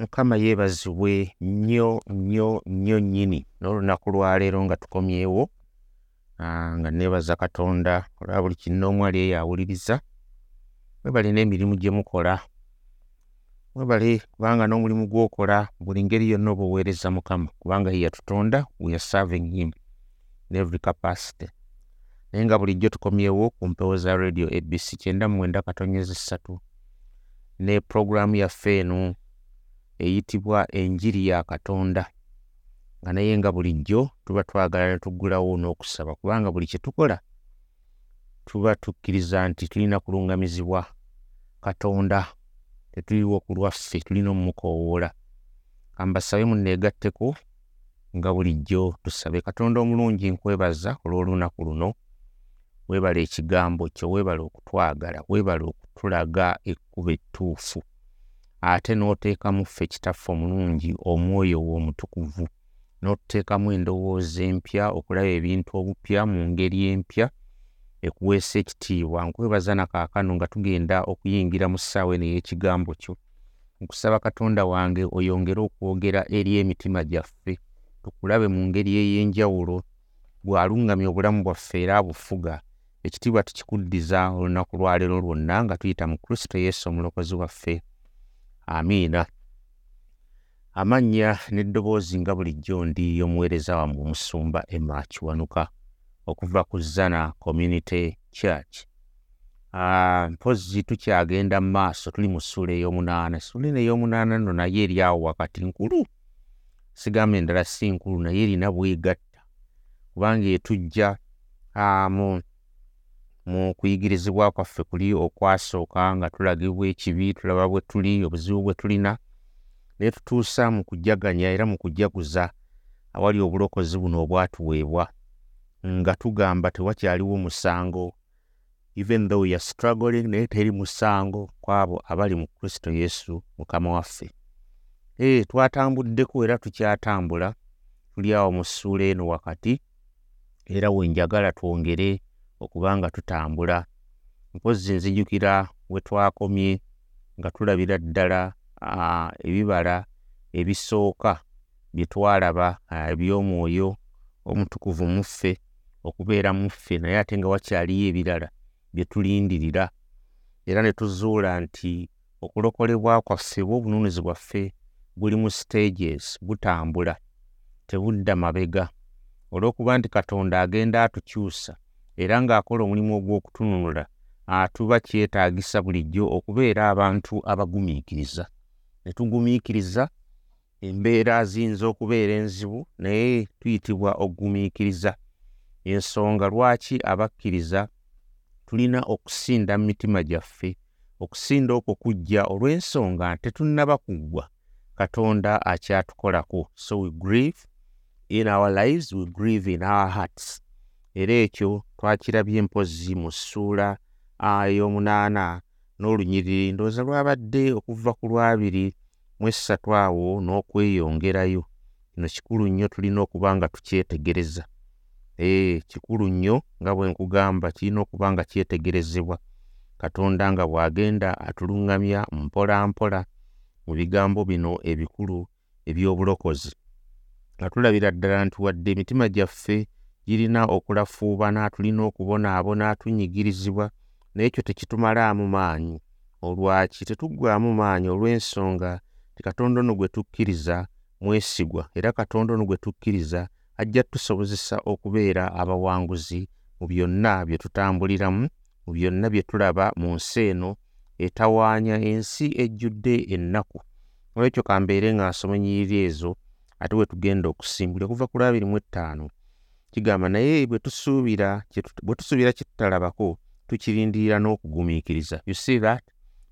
mukama yeebazibwe nnyo nnyo nnyo nnyini. N'olunaku lwaleero nga tukomyewo nga neebaza katonda olwa buli kinnoomu ali eyo awuliriza mwebale n'emirimu gye mukola. Mwebale kubanga n'omulimu gw'okola buli ngeri yonna oba oweereza mukama kubanga ye yatutonda we are serving him in every capacity. Naye nga bulijjo tukomyewo ku mpewo za radio abc kyenda mwenda katonyeza ssatu. Ne puroguramu yaffe eno eyitibwa enjiri ya katonda. Nga naye nga bulijjo tuba twagala ne tuggulawo n'okusaba kubanga buli kye tukola tuba tukkiriza nti tulina kulungamizibwa katonda tetuliwo ku lwaffe tulina omumukoowoola kambasabe munneegatteko nga bulijjo tusabe. Katonda omulungi nkwebaza olw'olunaku luno weebala ekigambo kyo weebala okutwagala weebala okutulaga ekkubo ettuufu ate n'oteekamu ffe kitaffe omulungi omwoyo wo omutukuvu n'otuteekamu endowooza empya okulaba ebintu obupya mu ngeri empya ekuweesa ekitiibwa. Nkwebaza nakaakano nga tugenda okuyingira mu ssaawa eno ey'ekigambo kyo. Nkusaba katonda wange oyongere okwogera eri emitima gyaffe tukulabe mu ngeri ey'enjawulo bw'alungamya obulamu bwaffe era abufuga. Ekitiibwa tukikuddiza olunaku lwaleero lwonna nga tuyita mu kristo yesu omulokozi waffe amiina. Amannya n'eddoboozi nga bulijjo ndi omuweereza wammwe omusumba emma kiwanuka okuva ku zana community church. Mpozi tukyagenda mu maaso tuli mu ssuula ey'omunaana. Ssuula eno ey'omunaana nno naye eri awo wakati nkulu. Sigamba endala si nkulu naye erina bwegatta. Kubanga etujja mu mu kuyigirizibwa kwaffe kuli okwasooka nga tulagibwa ekibi tulaba bwe tuli obuzibu bwe tulina. Naye tutuusa mu kujaganya era mu kujaguza awali obulokozi buno obwatuweebwa nga tugamba tewakyaliwo musango. Even though we are struggling naye teri musango kwabo abali mu kristo yesu mukama waffe. Ee twatambuddeko era tukyatambula. Tuli awo mu ssuula eno wakati era wenjagala twongere okuba nga tutambula. Mpozi nzijukira we twakomye nga tulabira ddala ebibala ebisooka bye twalaba eby'omwoyo omutukuvu mu ffe okubeera mu ffe naye ate nga wakyaliyo ebirala bye tulindirira. Era ne tuzuula nti okulokolebwa kwaffe oba obununuzi bwaffe buli mu stages butambula tebudda mabega. Olw'okuba nti katonda agenda atukyusa era ng'akola omulimu ogw'okutununula atuba kyetaagisa bulijjo okubeera abantu abagumiikiriza. Ne tugumiikiriza embeera ziyinza okubeera enzibu naye tuyitibwa okugumiikiriza ensonga lwaki abakkiriza? Tulina okusinda mu mitima gyaffe okusinda okwo kujja olw'ensonga tetunnaba kuggwa. Katonda akyatukolako. So we grieve in our lives we grieve in our hearts. Era ekyo twakirabye mpozi mu ssuula ey'omunaana n'olunyiriri. Ndowooza lwabadde okuva ku lwabiri mu essatu awo n'okweyongerayo. Kino kikulu nnyo tulina okuba nga tukyetegereza. Kikulu nnyo nga bwe nkugamba kirina okuba nga kyetegerezebwa. Katonda nga bw'agenda atuluŋŋamya mpola mpola mu bigambo bino ebikulu eby'obulokozi. Nga tulabira ddala nti wadde emitima gyaffe girina okulafuubana tulina okubonaabona tunyigirizibwa naye ekyo tekitumalaamu maanyi. Olwaki? Tetuggwaamu maanyi olw'ensonga ti katonda ono gwe tukkiriza mwesigwa era katonda ono gwe tukkiriza ajja tusobozesa okubeera abawanguzi mu byonna bye tutambuliramu mu byonna bye tulaba mu nsi eno etawaanya ensi ejjudde ennaku. Olwekyo kambeere nga nsoma ennyiriri ezo ate bwe tugenda okusimbula. Okuva ku lwabiri mu ettaano kigamba naye bwe tusuubira kye tutalabako tukirindirira n'okugumiikiriza. You see that?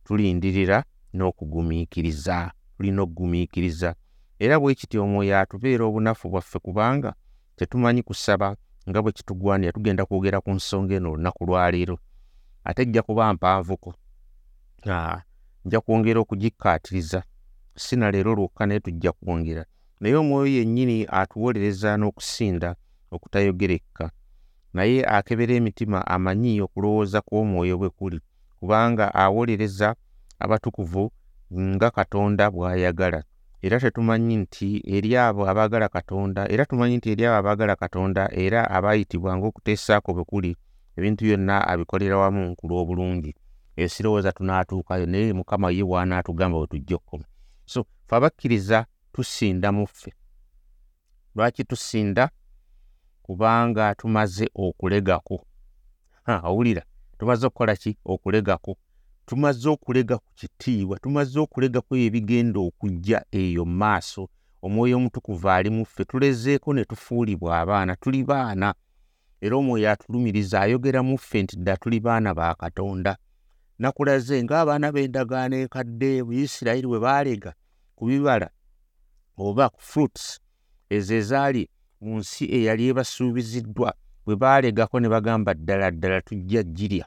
Tulindirira n'okugumiikiriza tulina okugumiikiriza. Era bwe kityo omwoyo atubeera obunafu bwaffe kubanga tetumanyi kusaba nga bwe kitugwanira tugenda kwogera ku nsonga eno olunaku lwaleero ate ejja kuba mpanvuko nja kwongera okugikkaatiriza. Si na leero lwokka naye tujja kwongera. Naye omwoyo yennyini atuwolereza n'okusinda okutayogerekka naye akebera emitima amanyi okulowooza kw'omwoyo bwe kuli kubanga awolereza abatukuvu nga katonda bw'ayagala. Era tetumanyi nti eri abo abaagala katonda era tumanyi nti eri abo abaagala katonda era abaayitibwa ng'okuteesaako bwe kuli ebintu byonna abikolera wamu ku lw'obulungi. Eyo sirowooza tunaatuukayo naye mukama ye bw'anaatugamba bwe tujja okukoma so fe abakkiriza tusinda mu ffe. Lwaki tusinda kubanga tumaze okulegako. Owulira tumaze okukola ki okulegako? Tumaze okulega ku kitiibwa tumaze okulegako ebigenda okujja eyo maaso. Omwoyo omutukuvu ali mu ffe tulezeeko ne tufuulibwa abaana tuli baana. Era omwoyo atulumiriza ayogera mu ffe nti dda tuli baana ba katonda. Nakulaze ng'abaana b'endagaano enkadde buisirayiri bwe baalega ku bibala oba ku fruits ezo ezaali mu nsi eyali ebasuubiziddwa bwe baalegako ne bagamba ddala ddala tujja girya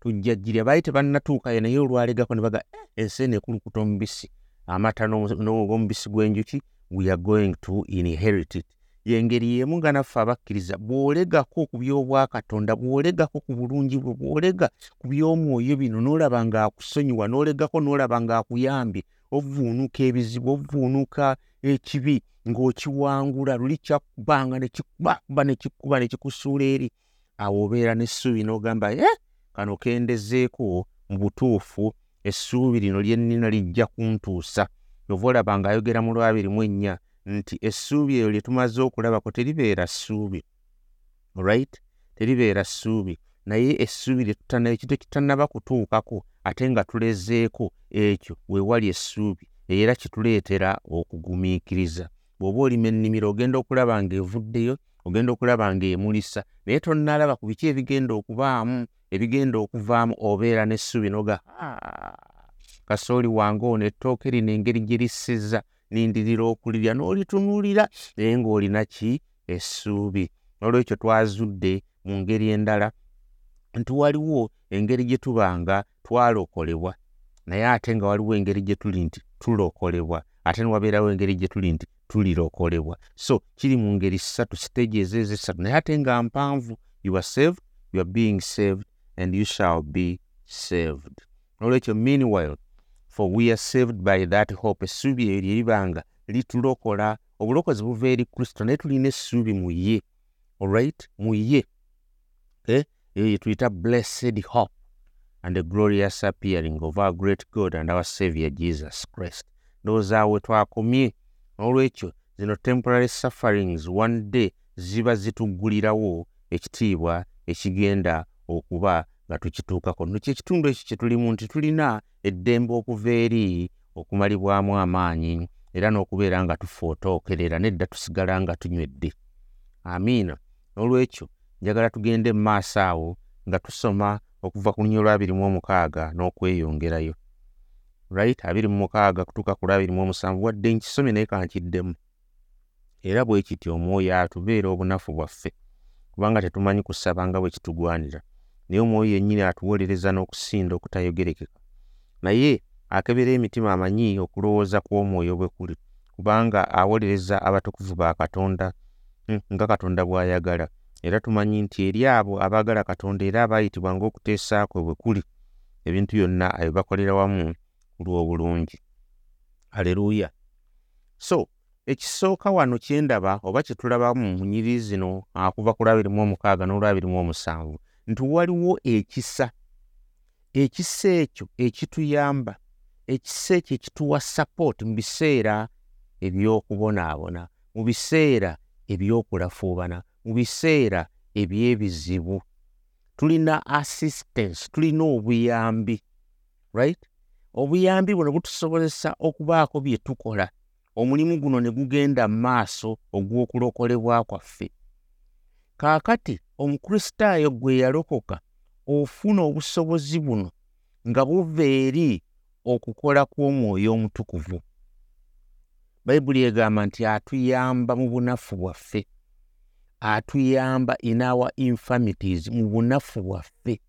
tujja girya baali tebannatuukayo naye olwalegako ne baga ensi eno ekulukuta omubisi amata n'omubisi gw'enjuki we are going to inherit it. Yengeri yemu nga naffe abakkiriza bw'olegako ku by'obwakatonda bw'olegako ku bulungi bwe bw'olega ku by'omwoyo bino n'olaba ng'akusonyiwa n'olegako n'olaba ng'akuyambye ovuunuka ebizibu ovuunuka ekibi ng'okiwangula luli kyakubanga nekikubakuba nekikuba nekikusuula eri. Awo obeera n'essuubi n'ogamba e kano kendezeeko mu butuufu. Essuubi lino lyennina lijja kuntuusa. Ova olaba ng'ayogera mu lwabiri mu ennya nti essuubi eyo lye tumaze okulabako teribeera ssuubi. Right? Teribeera ssuubi. Naye essuubi lyekitu kitannaba kutuukako ate nga tulezeeko ekyo weewali essuubi era kituleetera okugumiikiriza. Bw'oba olima ennimiro ogenda okulaba ng'evuddeyo ogenda okulaba ng'emulisa naye tonnalaba ku biki ebigenda okubaamu ebigenda okuvaamu obeera n'essuubi noga kasooli wange ono ettooke lino engeri gye lissizza nindirira okulirya n'olitunuulira naye ng'olina ki? Essuubi n'olwekyo twazudde mu ngeri endala nti waliwo engeri gye tuba nga twalokolebwa naye ate nga waliwo engeri gye tuli nti tulokolebwa ate newabeerawo engeri gye tuli nti tulirokolebwa so kiri mu ngeri ssatu siteegi ezo ezessatu naye ate nga mpanvu you are saved you are being saved and you shall be saved. Nolwekyo meanwhile for we are saved by that hope essuubi eryo eribanga litulokola obulokozi buva eri kristo naye tulina essuubi mu ye alright mu ye eyo ye tuyita blessed hope and the glorious appearing of our great god and our savior jesus christ. Ndowooza we twakomye n'olwekyo zino temporary sufferings one day ziba zituggulirawo ekitiibwa ekigenda okuba nga tukituukako. Nno kyekitundu ekyo kye tulimu nti tulina eddembe okuva eri okumalibwamu amaanyi era n'okubeera nga tufootookerera nedda tusigala nga tunywedde. Amiina. N'olwekyo njagala tugende mu maaso awo nga tusoma okuva ku lunya olwabiri mu omukaaga n'okweyongerayo. Right abiri mu mukaaga kutuuka ku lwabiri mu omusanvu wadde nkisomye naye kankiddemu. Era bwe kityo omwoyo atubeera obunafu bwaffe kubanga tetumanyi kusaba nga bwe kitugwanira. Naye omwoyo yennyini atuwolereza n'okusinda okutayogerekeka. Naye akebera emitima amanyi okulowooza kw'omwoyo bwe kuli kubanga awolereza abatukuvu ba katonda nga katonda bw'ayagala era tumanyi nti eri abo abaagala katonda era abaayitibwa ng'okuteesaakwe bwe kuli ebintu byonna abibakolera wamu ku lw'obulungi aleluuya so ekisooka wano kyendaba oba kyetulabamu mu nyiri zino akuva ku lwabiri mu omukaaga n'olwabiri mu omusanvu nti waliwo ekisa. Ekisa ekyo ekituyamba ekisa ekyo ekituwa sapooti mu biseera eby'okubonaabona mu biseera eby'okulafuubana mu biseera eby'ebizibu. Tulina assistance tulina obuyambi right? Obuyambi buno butusobozesa okubaako bye tukola. Omulimu guno ne gugenda mu maaso ogw'okulokolebwa kwaffe. Kaakati omukristaayo gwe yalokoka ofuna obusobozi buno nga buva eri okukola kw'omwoyo omutukuvu. Bayibuli egamba nti atuyamba mu bunafu bwaffe atuyamba in our infirmities mu bunafu bwaffe.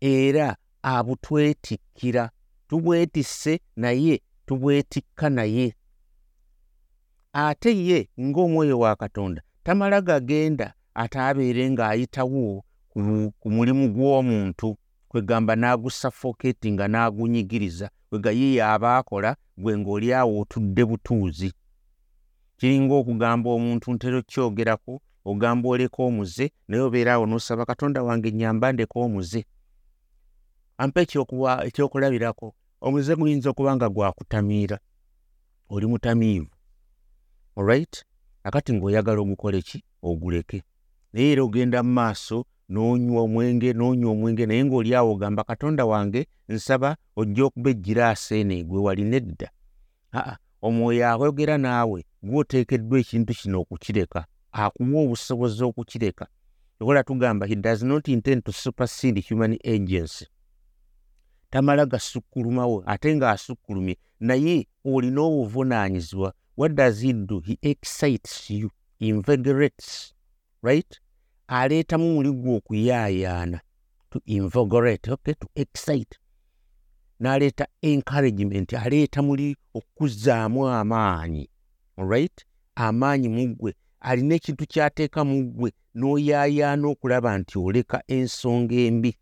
Era abutwetikkira tubwetisse naye tubwetikka naye. Ate ye ng'omwoyo wa katonda tamala gagenda ate abeere ng'ayitawo ku mulimu gw'omuntu kwegamba n'agusafoketi nga n'agunyigiriza kwega ye yaaba akola gwe ng'oli awo otudde butuuzi. Kiringa okugamba omuntu ntera okyogerako ogamba oleka omuze naye obeera awo n'osaba katonda wange nyamba ndeka omuze. Ampa ekyokulabirako omuze guyinza okuba nga gwakutamiira oli mutamiivu olright akati ng'oyagala ogukola ki? Oguleke. Naye era ogenda mu maaso n'onywa omwenge n'onywa omwenge naye ng'oli awo ogamba katonda wange nsaba ojja okuba ejjiraasa eno egwe walina edda aa omwoyo ayogera naawe gweoteekeddwa ekintu kino okukireka akuwa obusobozi okukireka. Okola tugamba he does not intend to supersede human agency tamala gasukkulumawo ate ng'asukkulumye naye olina obuvunaanyizibwa. What does he do? He excites you invigorates right? Aleetamu muli gwe okuyaayaana to invigorate okay to excite. N'aleeta encouragement aleeta muli okuzzaamu amaanyi alright amaanyi mu ggwe alina ekintu kyateeka mu ggwe n'oyaayaana okulaba nti oleka ensonga embi.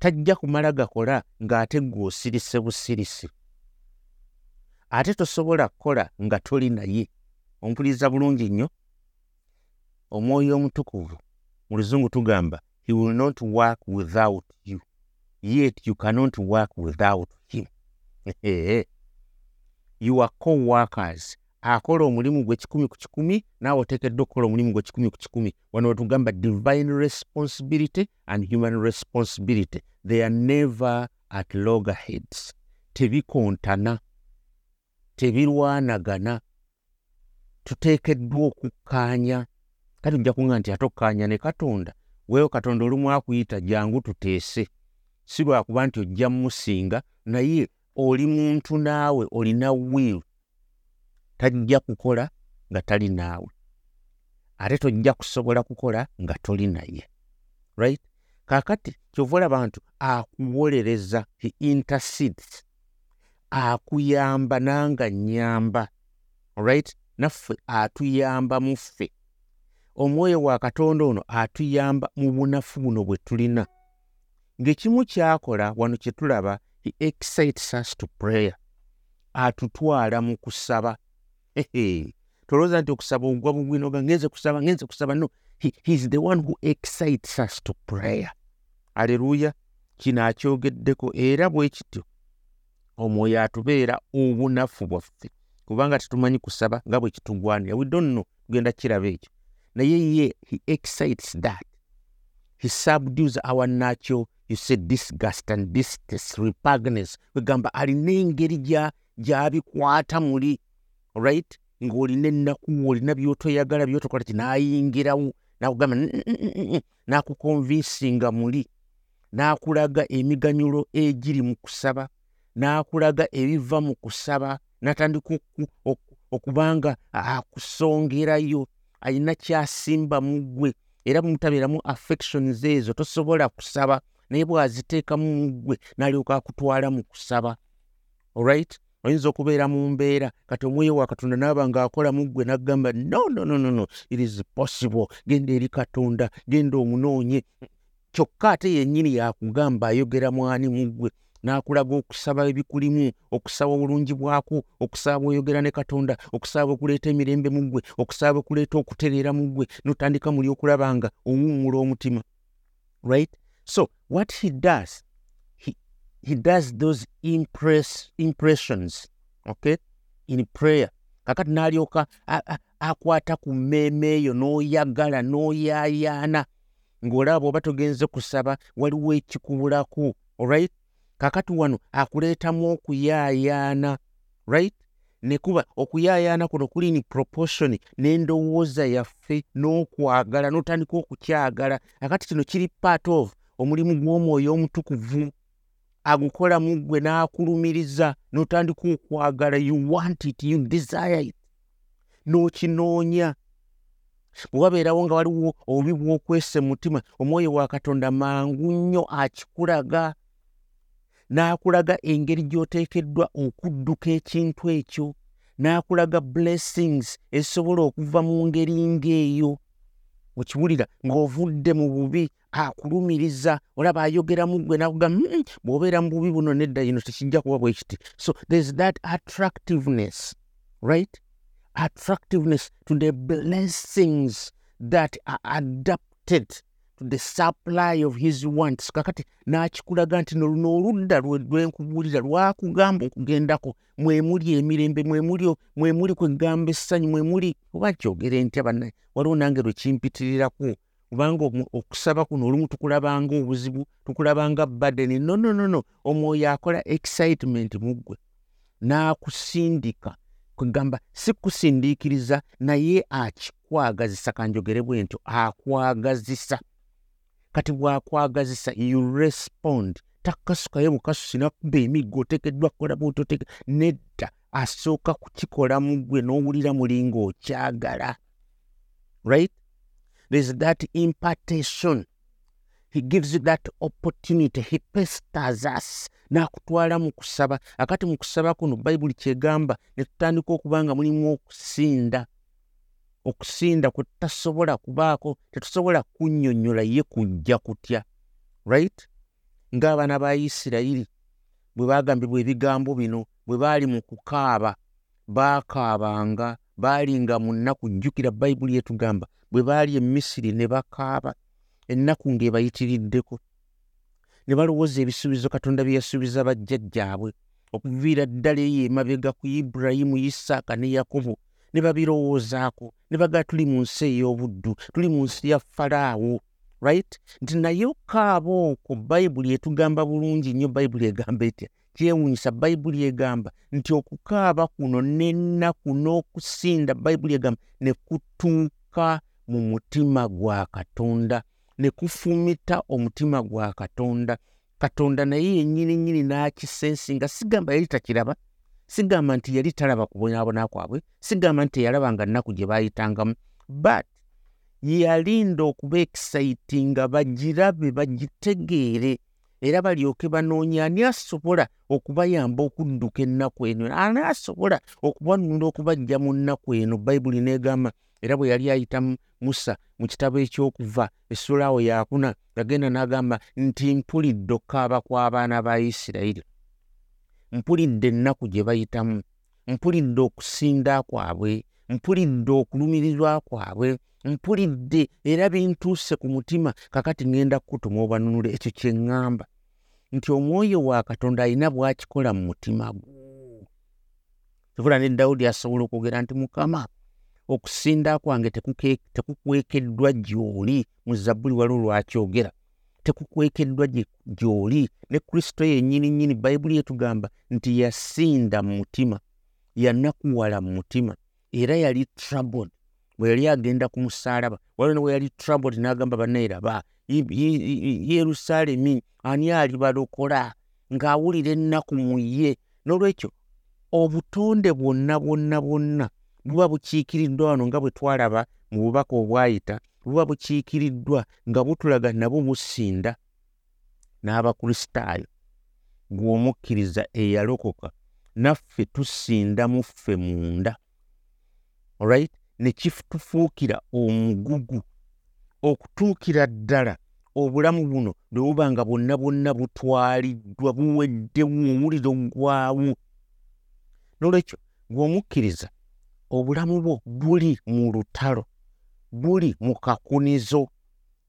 Tajja kumala gakola ng'ate gw'osirise busirisi. Ate tosobola kukola nga toli naye. Ompuliriza bulungi nnyo. Omwoyo omutukuvu. Mu luzungu tugamba he will not work without you. Yet you cannot work without him. Your co-workers akola omulimu gwe kikumi ku kikumi naawe oteekeddwa okukola omulimu gwe kikumi ku kikumi. Wano wetugamba divine responsibility and human responsibility. They are never at loggerheads. Tebikontana tebirwanagana. Tuteekeddwa okukkaanya kati ojja kuŋŋa nti ate okukkaanya ne katonda weewo katonda olumu akuyita jangu tuteese. Si lwakuba nti ojja mmusinga naye oli muntu naawe olina wiiru tajja kukola nga tali naawe. Ate tojja kusobola kukola nga toli naye. Right? Kaakati kyova olaba ntu akuwolereza he intercedes akuyamba nanga nyamba right? Naffe atuyamba mu ffe. Omwoyo wa katonda ono atuyamba mu bunafu buno bwe tulina. Ng'ekimu kyakola wano kye tulaba he excites us to prayer. Atutwala mu kusaba tolowooza nti okusaba ogwa bugwinoga ngenze kusaba ngenze kusaba no he, heis the one who excites us to prayer. Aleluya kino akyogeddeko era bwe kityo omwoyo atubeera obunafu bwaffe kubanga tetumanyi kusaba nga bwe kitugwanira we don't know. Tugenda kiraba ekyo naye ye he excites that. He subdues our natural you say disgust and distes repugnance. Kwegamba alina engeri gy'abikwata muli right? Ng'olina ennaku olina byotoyagala byotokola ti naayingirawo nakugamba n'akukonvinsinga muli. N'akulaga emiganyulo egiri mu kusaba n'akulaga ebiva mu kusaba n'atandika okubanga akusongerayo alina kyasimba mu ggwe. Era bumutabeeramu affections ezo tosobola kusaba naye bw'aziteekamu mu ggwe n'alyoka akutwala mu kusaba. Olright oyinza okubeera mu mbeera kati omwoyo wa katonda naaba ng'akola mu ggwe n'agamba no no no no it is possible. Genda eri katonda genda omunoonye. Kyokka ate yennyini yakugamba ayogera mwani mu ggwe n'akulaga okusaba ebikulimu okusaba obulungi bwako okusaba bweyogera ne katonda okusaba okuleeta emirembe mu ggwe okusaba okuleeta okutereera mu ggwe notandika muli okulaba nga owummula omutima. Right? So what he does he does those impress, impressions okay? In prayer. Kakati n'alyoka akwata ku mmeeme eyo n'oyagala n'oyaayaana ng'olaba oba togenze kusaba waliwo ekikubulako alright? Kakati wano akuleetamu okuyaayaana right? Nekuba okuyaayaana kuno kuli ni proportion n'endowooza yaffe n'okwagala n'otandika okukyagala. Akati kino kiri part of omulimu gw'omwoyo omutukuvu agukola mu ggwe n'akulumiriza n'otandika okwagala you want it you desire it. N'okinoonya. Bwe wabeerawo nga waliwo obubi bw'okwesa mutima omwoyo wa katonda mangu nnyo akikulaga n'akulaga engeri gy'oteekeddwa okudduka ekintu ekyo n'akulaga blessings ezisobola okuva mu ngeri ng'eyo okiwulira ng'ovudde mu bubi akulumiriza olaba ayogeramu gwe nakugamba bw'obeera mu bubi buno nedda yino tekijja kuba bwe kiti. So there's that attractiveness right? Attractiveness to the blessings that are adapted the supply of his wants. Kakati n'akikulaga nti noluno oludda lwenkubuulira lwakugamba okugendako mwemuli emirembe mwemuli kwegamba essanyu mwemuli oba kyogere ntya bannaye waliwo nange lwekimpitirirako kubanga okusaba kuno olumu tukulabanga obuzibu tukulabanga badeni nononono omwoyo akola excitement mu ggwe. N'akusindika kwegamba si kusindiikiriza naye akikwagazisa kanjogere bwe ntyo akwagazisa kati bw'akwagazisa you respond. Takasukayo bukasusi nakuba emiggo oteekeddwa kukola bwototeke nedda. Asooka kukikola mu ggwe n'owulira mulinga okyagala. Right? There's that impartation. He gives you that opportunity. He pesters us. N'akutwala mu kusaba. Akati mu kusaba kuno bayibuli kyegamba ne tutandika okuba nga mulimu okusinda okusinda kwe tutasobola kubaako tetusobola kunnyonnyola ye kujja kutya right? Ng'abaana ba isirayiri bwe baagambibwa ebigambo bino bwe baali mu kukaaba baakaabanga baali nga mu nnaku jjukira bayibuli yetugamba bwe baali e misiri ne bakaaba ennaku ng'ebayitiriddeko. Ne balowooza ebisuubizo katonda bye yasuubiza bajjajjaabwe okuviira ddala eyo emabega ku ibulayimu isaaka ne yakobo ne babirowoozaako ne bagaa tuli mu nsi ey'obuddu tuli mu nsi ya falaawo right? Nti naye okaaba okwo bayibuli etugamba bulungi nnyo bayibuli egamba etya? Kyewunyisa bayibuli egamba nti okukaaba kuno n'ennaku n'okusinda bayibuli egamba ne kutuuka mu mutima gwa katonda ne kufumita omutima gwa katonda. Katonda naye yennyini nnyini n'akisensi nga sigamba yali takiraba sigamba nti yali talaba kubonaabona kwabwe sigamba nti teyalaba nga nnaku gye baayitangamu. But yalinda okuba excitinga bagirabe bagitegeere era balyoke banoonya ani asobola okubayamba okudduka ennaku eno? Ani asobola okubanunda okubajja mu nnaku eno? Bayibuli neegamba era bwe yali ayita musa mu kitabo ekyokuva essulaawo yakuna yagenda n'agamba nti mpulidde okukaaba kw'abaana ba isirayiri mpulidde ennaku gye bayitamu mpulidde okusinda kwabwe mpulidde okulumirirwa kwabwe mpulidde era bintuuse ku mutima kakati ŋŋenda kukutuma obanunula ekyo kye ŋŋamba. Nti omwoyo wa katonda alina bw'akikola mu mutima gwo. Kivula ne dawudi asobola okwogera nti mukama okusinda kwange tekukwekeddwa gy'oli mu zabbuli waliwo lwakyogera tekukwekeddwa gy'oli ne kristo yennyini nnyini. Bayibuli yetugamba nti yasinda mu mutima yanakuwala mu mutima era yali troubled. Bwe yali agenda ku musaalaba waliwo ne bwe yali troubled n'agamba bannairaba yerusaalemi ani alibalokola? Ng'awulira ennaku mu ye. N'olwekyo obutonde bwonna bwonna bwonna buba bukiikiriddwa wano nga bwe twalaba mu bubaka obwayita buba bukiikiriddwa nga butulaga nabwo businda n'abakristaayo gw'omukkiriza eyalokoka naffe tusinda mu ffe munda. Olright ne kitufuukira omugugu okutuukira ddala obulamu buno bwe buba nga bwonna bwonna butwaliddwa buweddewo omuliro gwawo. N'olwekyo gw'omukkiriza obulamu bwo buli mu lutalo buli mu kakunizo.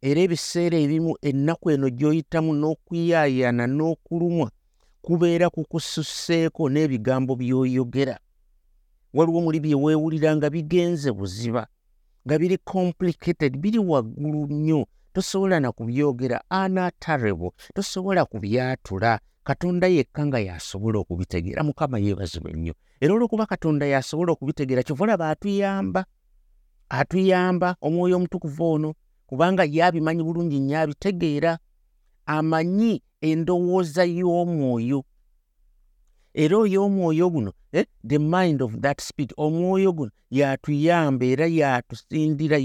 Era ebiseera ebimu ennaku eno gy'oyitamu n'okuyaayana n'okulumwa kubeera kukususseeko n'ebigambo by'oyogera. Waliwo muli bye weewulira nga bigenze buziba nga biri complicated biri waggulu nnyo. Tosobola na kubyogera anatarebo tosobola kubyatula katonda yekka nga y'asobola okubitegeera mukama yeebazibwa ennyo era olwokuba katonda y'asobola okubitegeera kyova olaba atuyamba omwoyo omutukuvu ono kubanga yabimanyi bulungi nnyo abitegeera amanyi endowooza y'omwoyo. Era oyo omwoyo guno eh, the mind of that spirit omwoyo guno yatuyamba era yatusindira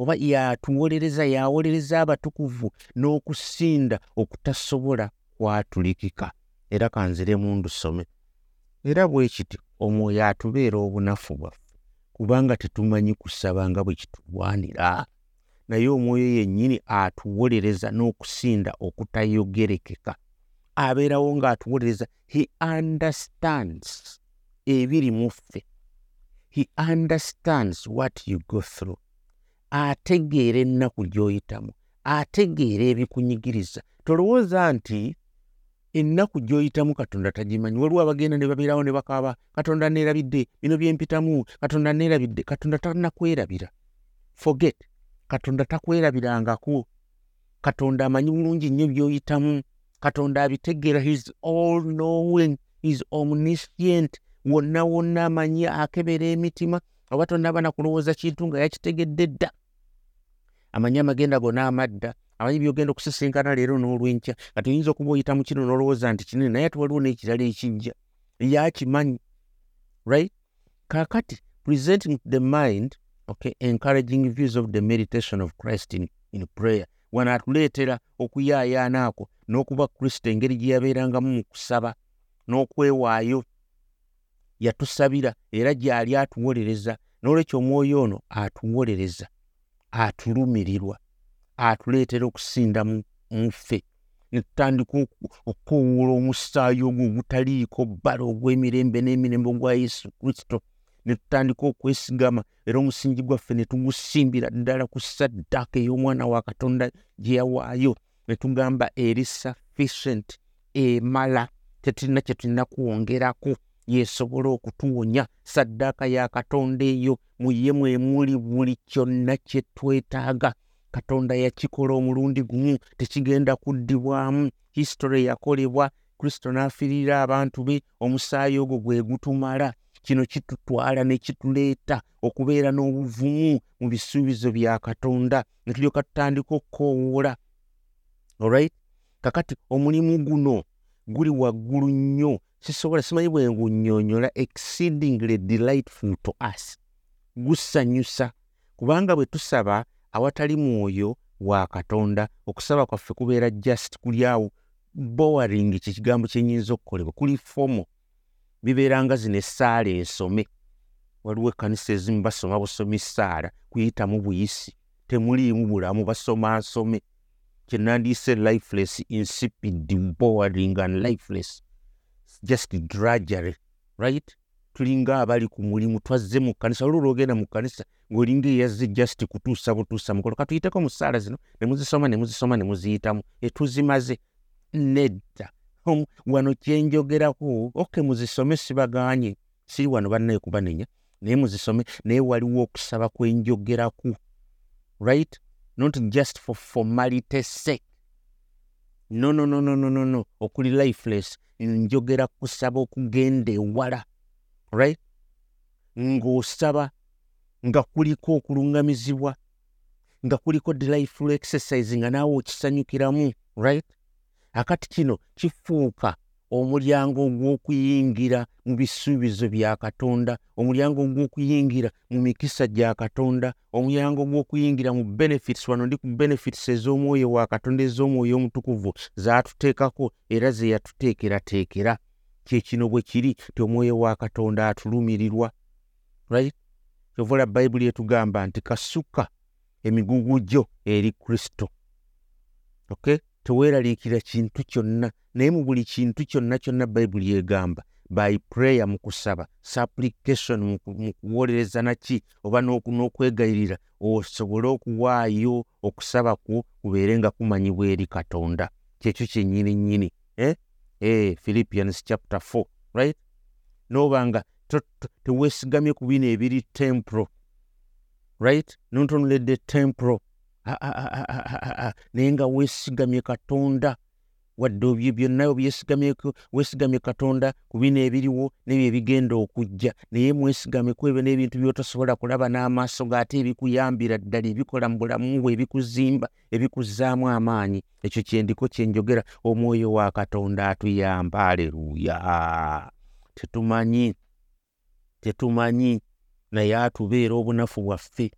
oba yatuwolereza yawolereza abatukuvu n'okusinda okutasobola kwatulikika. Era kanzire mundusome era bwe kiti omwoyo atubeera obunafu bwaffe kubanga tetumanyi kusaba nga bwe kitulwanira. Naye omwoyo yennyini atuwolereza n'okusinda okutayogerekeka. Abeerawo ng'atuwolereza he understands ebiri mu ffe. He understands what you go through. Ategeera ennaku gy'oyitamu ategeera ebikunyigiriza. Tolowooza nti ennaku gy'oyitamu katonda tagimanyi. Waliwo abagenda ne babeerawo ne bakaaba katonda neerabidde bino byempitamu katonda neerabidde. Katonda tanakwerabira. Forget. Katonda takwerabirangako. Katonda amanyi bulungi nnyo by'oyitamu. Katonda abitegeera his all knowing. His omniscient. Wonna wonna amanyi akebera emitima. Oba tonaba nakulowooza kintu nga yakitegedde dda. Amanyi amagenda gonna amadda amanyi byogenda okusisinkana leero n'olwenkya kati oyinza okuba oyita mu kino n'olowooza nti kinene naye ate waliwo n'ekirala ekijja yakimanyi right? Kakati presenting the mind okay encouraging views of the meditation of christ in, in prayer. Wano atuleetera okuyaayaana ako n'okuba kristo engeri gye yabeerangamu mu kusaba n'okwewaayo yatusabira era gy'ali atuwolereza n'olwekyo omwoyo ono atuwolereza atulumirirwa atuleetera okusinda mu ffe. Netutandika okukoowoola omusaayi ogwo ogutaliiko bbala ogw'emirembe n'emirembe ogwa yesu kristo. Ne tutandika okwesigama era omusingi gwaffe ne tugusimbira ddala ku saddaaka ey'omwana wa katonda gye yawaayo. Ne tugamba eri sufficient emala tetulina kye tulina kwongerako. Yesobola okutuwonya saddaaka ya katonda eyo mu ye mwemuli buli kyonna kye twetaaga katonda yakikola omulundi gumu tekigenda kuddibwamu. Hisitory yakolebwa kristo n'afiirira abantu be omusaayi ogwo gwe gutumala. Kino kitutwala ne kituleeta okubeera n'obuvumu mu bisuubizo bya katonda. Ne tulyoka tutandika okukoowoola olright kakati omulimu guno guli waggulu nnyo. Sisobola simanyi bwe ngunnyonnyola exceedingly delightful to us. Gusanyusa. Kubanga bwe tusaba awatali mwoyo wa katonda okusaba kwaffe kubeera just kuli awo. Bowaring kyekigambo kyenyinza okukolebwa kuli fomo. Bibeera nga zino essaala ensome waliwo ekkanisa ezimu basoma busomi ssaala kuyitamu buyisi. Temuliimu bulamu basoma nsome kyenandiise lifeless insipid bowaring and lifeless. Just drudgery right tulinga abali ku mulimu twazze mu kkanisa olwo olwogenda mu kkanisa ng'olinga eyazze just kutuusa butuusa mukolo katuyiteko mu ssaala zino ne muzisoma ne muzisoma ne muziyitamu etuzimaze nedda. Wano kyenjogerako oke muzisome sibaganye. Siri wano bannaye kubanenya naye muzisome naye waliwo okusaba kwenjogeraku right? Not just for formality sake. No no no no no no no. Okuli lifeless. Njogera kusaba okugenda ewala right? Ng'osaba nga kuliko okuluŋŋamizibwa nga kuliko delightful exercise nga naawe okisanyukiramu right? Akati kino kifuuka omulyango ogw'okuyingira mu bisuubizo bya katonda omulyango ogw'okuyingira mu mikisa gya katonda omulyango ogw'okuyingira mu benefits wano ndi ku benefits ez'omwoyo wa katonda ez'omwoyo omutukuvu zaatuteekako era ze yatuteekerateekera kyekino bwe kiri ti omwoyo wa katonda atulumirirwa right? Kyova ola bayibuli etugamba nti kasuka emigugu gyo eri kristo. Okay? Teweeraliikira kintu kyonna naye mu buli kintu kyonna kyonna bayibuli egamba by prayer mu kusaba supplication mu kuwolereza naki oba n'okwegayirira osobole okuwaayo okusaba kwo kubeere nga kumanyibwa eri katonda. Kyekyo kyennyini nnyini eh? philippians chapter 4 right? Noba nga teweesigamye ku bino ebiri tempro right? Nontonuledde tempro. Naye nga weesigamye katonda wadde obyo byonna obyesigamyeko weesigamye katonda ku bino ebiriwo nebyo ebigenda okujja. Naye mwesigameku ebyo n'ebintu byotasobola kulaba n'amaaso gaate ebikuyambira ddala ebikola mu bulamu bwe ebikuzimba ebikuzzaamu amaanyi. Ekyo kyendiko kyenjogera omwoyo wa katonda atuyamba. Aleluuya tetumanyi tetumanyi naye atubeera obunafu bwaffe.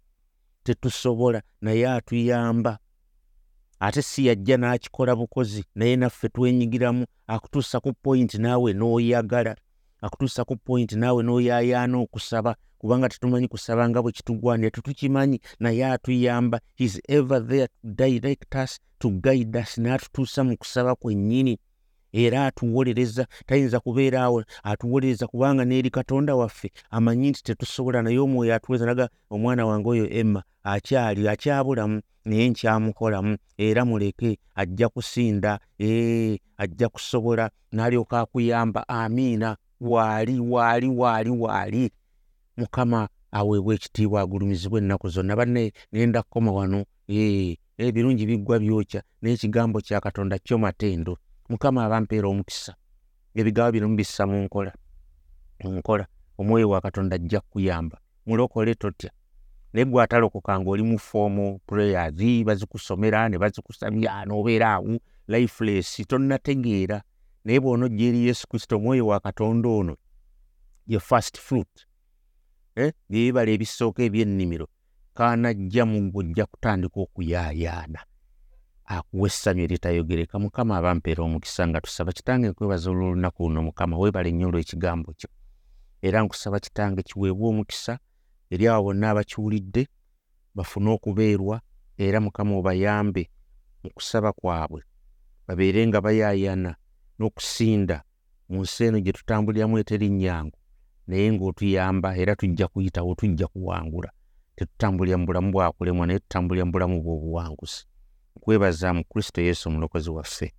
Tetusobola naye atuyamba ate si yajja n'akikola bukozi naye naffe twenyigiramu akutuusa ku pointi naawe n'oyagala akutuusa ku pointi naawe n'oyaayaana okusaba kubanga tetumanyi kusaba nga bwe kitugwanira tetukimanyi naye atuyamba his ever there to direct us to guide us n'atutuusa mu kusaba kwennyini era atuwolereza tayinza kubeera awo atuwolereza kubanga n'eri katonda waffe amanyi nti tetusobola naye omwoyo atuweza naga omwana wange oyo emma akyali akyabulamu naye nkyamukolamu era muleke ajja kusinda ee ajja kusobola n'alyoka akuyamba amiina waali waali waali waali. Mukama aweebwa ekitiibwa agulumizibwa ennaku zonna. Banne nenda kukoma wano ee ebirungi biggwa byokya n'ekigambo kya katonda kyo matendo mukama abampeera omukisa ebigambo bino mubissa mu nkola nkola. Omwoyo wa katonda ajja kukuyamba. Mulokole totya? Naye gwe atalokoka ngaoli mu foomu prayers bazikusomera ne bazikusabya noobeera awo lifeless tonnategeera. Naye bw'onojja eri yesu kristo omwoyo wa katonda ono ye fast fruit eh, byebibala ebisooka ebyennimiro kaanajja mu gwe ojja kutandika okuyaayaana akuwa essanyu eritayogereka mukama abampeera omukisa nga tusaba kitange nkwebaza olw'olunaku luno mukama weebala ennyo olw'ekigambo kyo. Era nkusaba kitange kiweebwa omukisa eri abo bonna abakiwulidde bafune okubeerwa era mukama obayambe mu kusaba kwabwe. Babeere nga bayaayana n'okusinda mu nsi eno gye tutambuliramu eteri nnyangu naye ng'otuyamba era tujja kuyitawo tujja kuwangula. Tetutambulira mu bulamu bwakulemwa naye tutambulira mu bulamu bw'obuwanguzi nkwebaza mu kristo yesu omulokozi waffe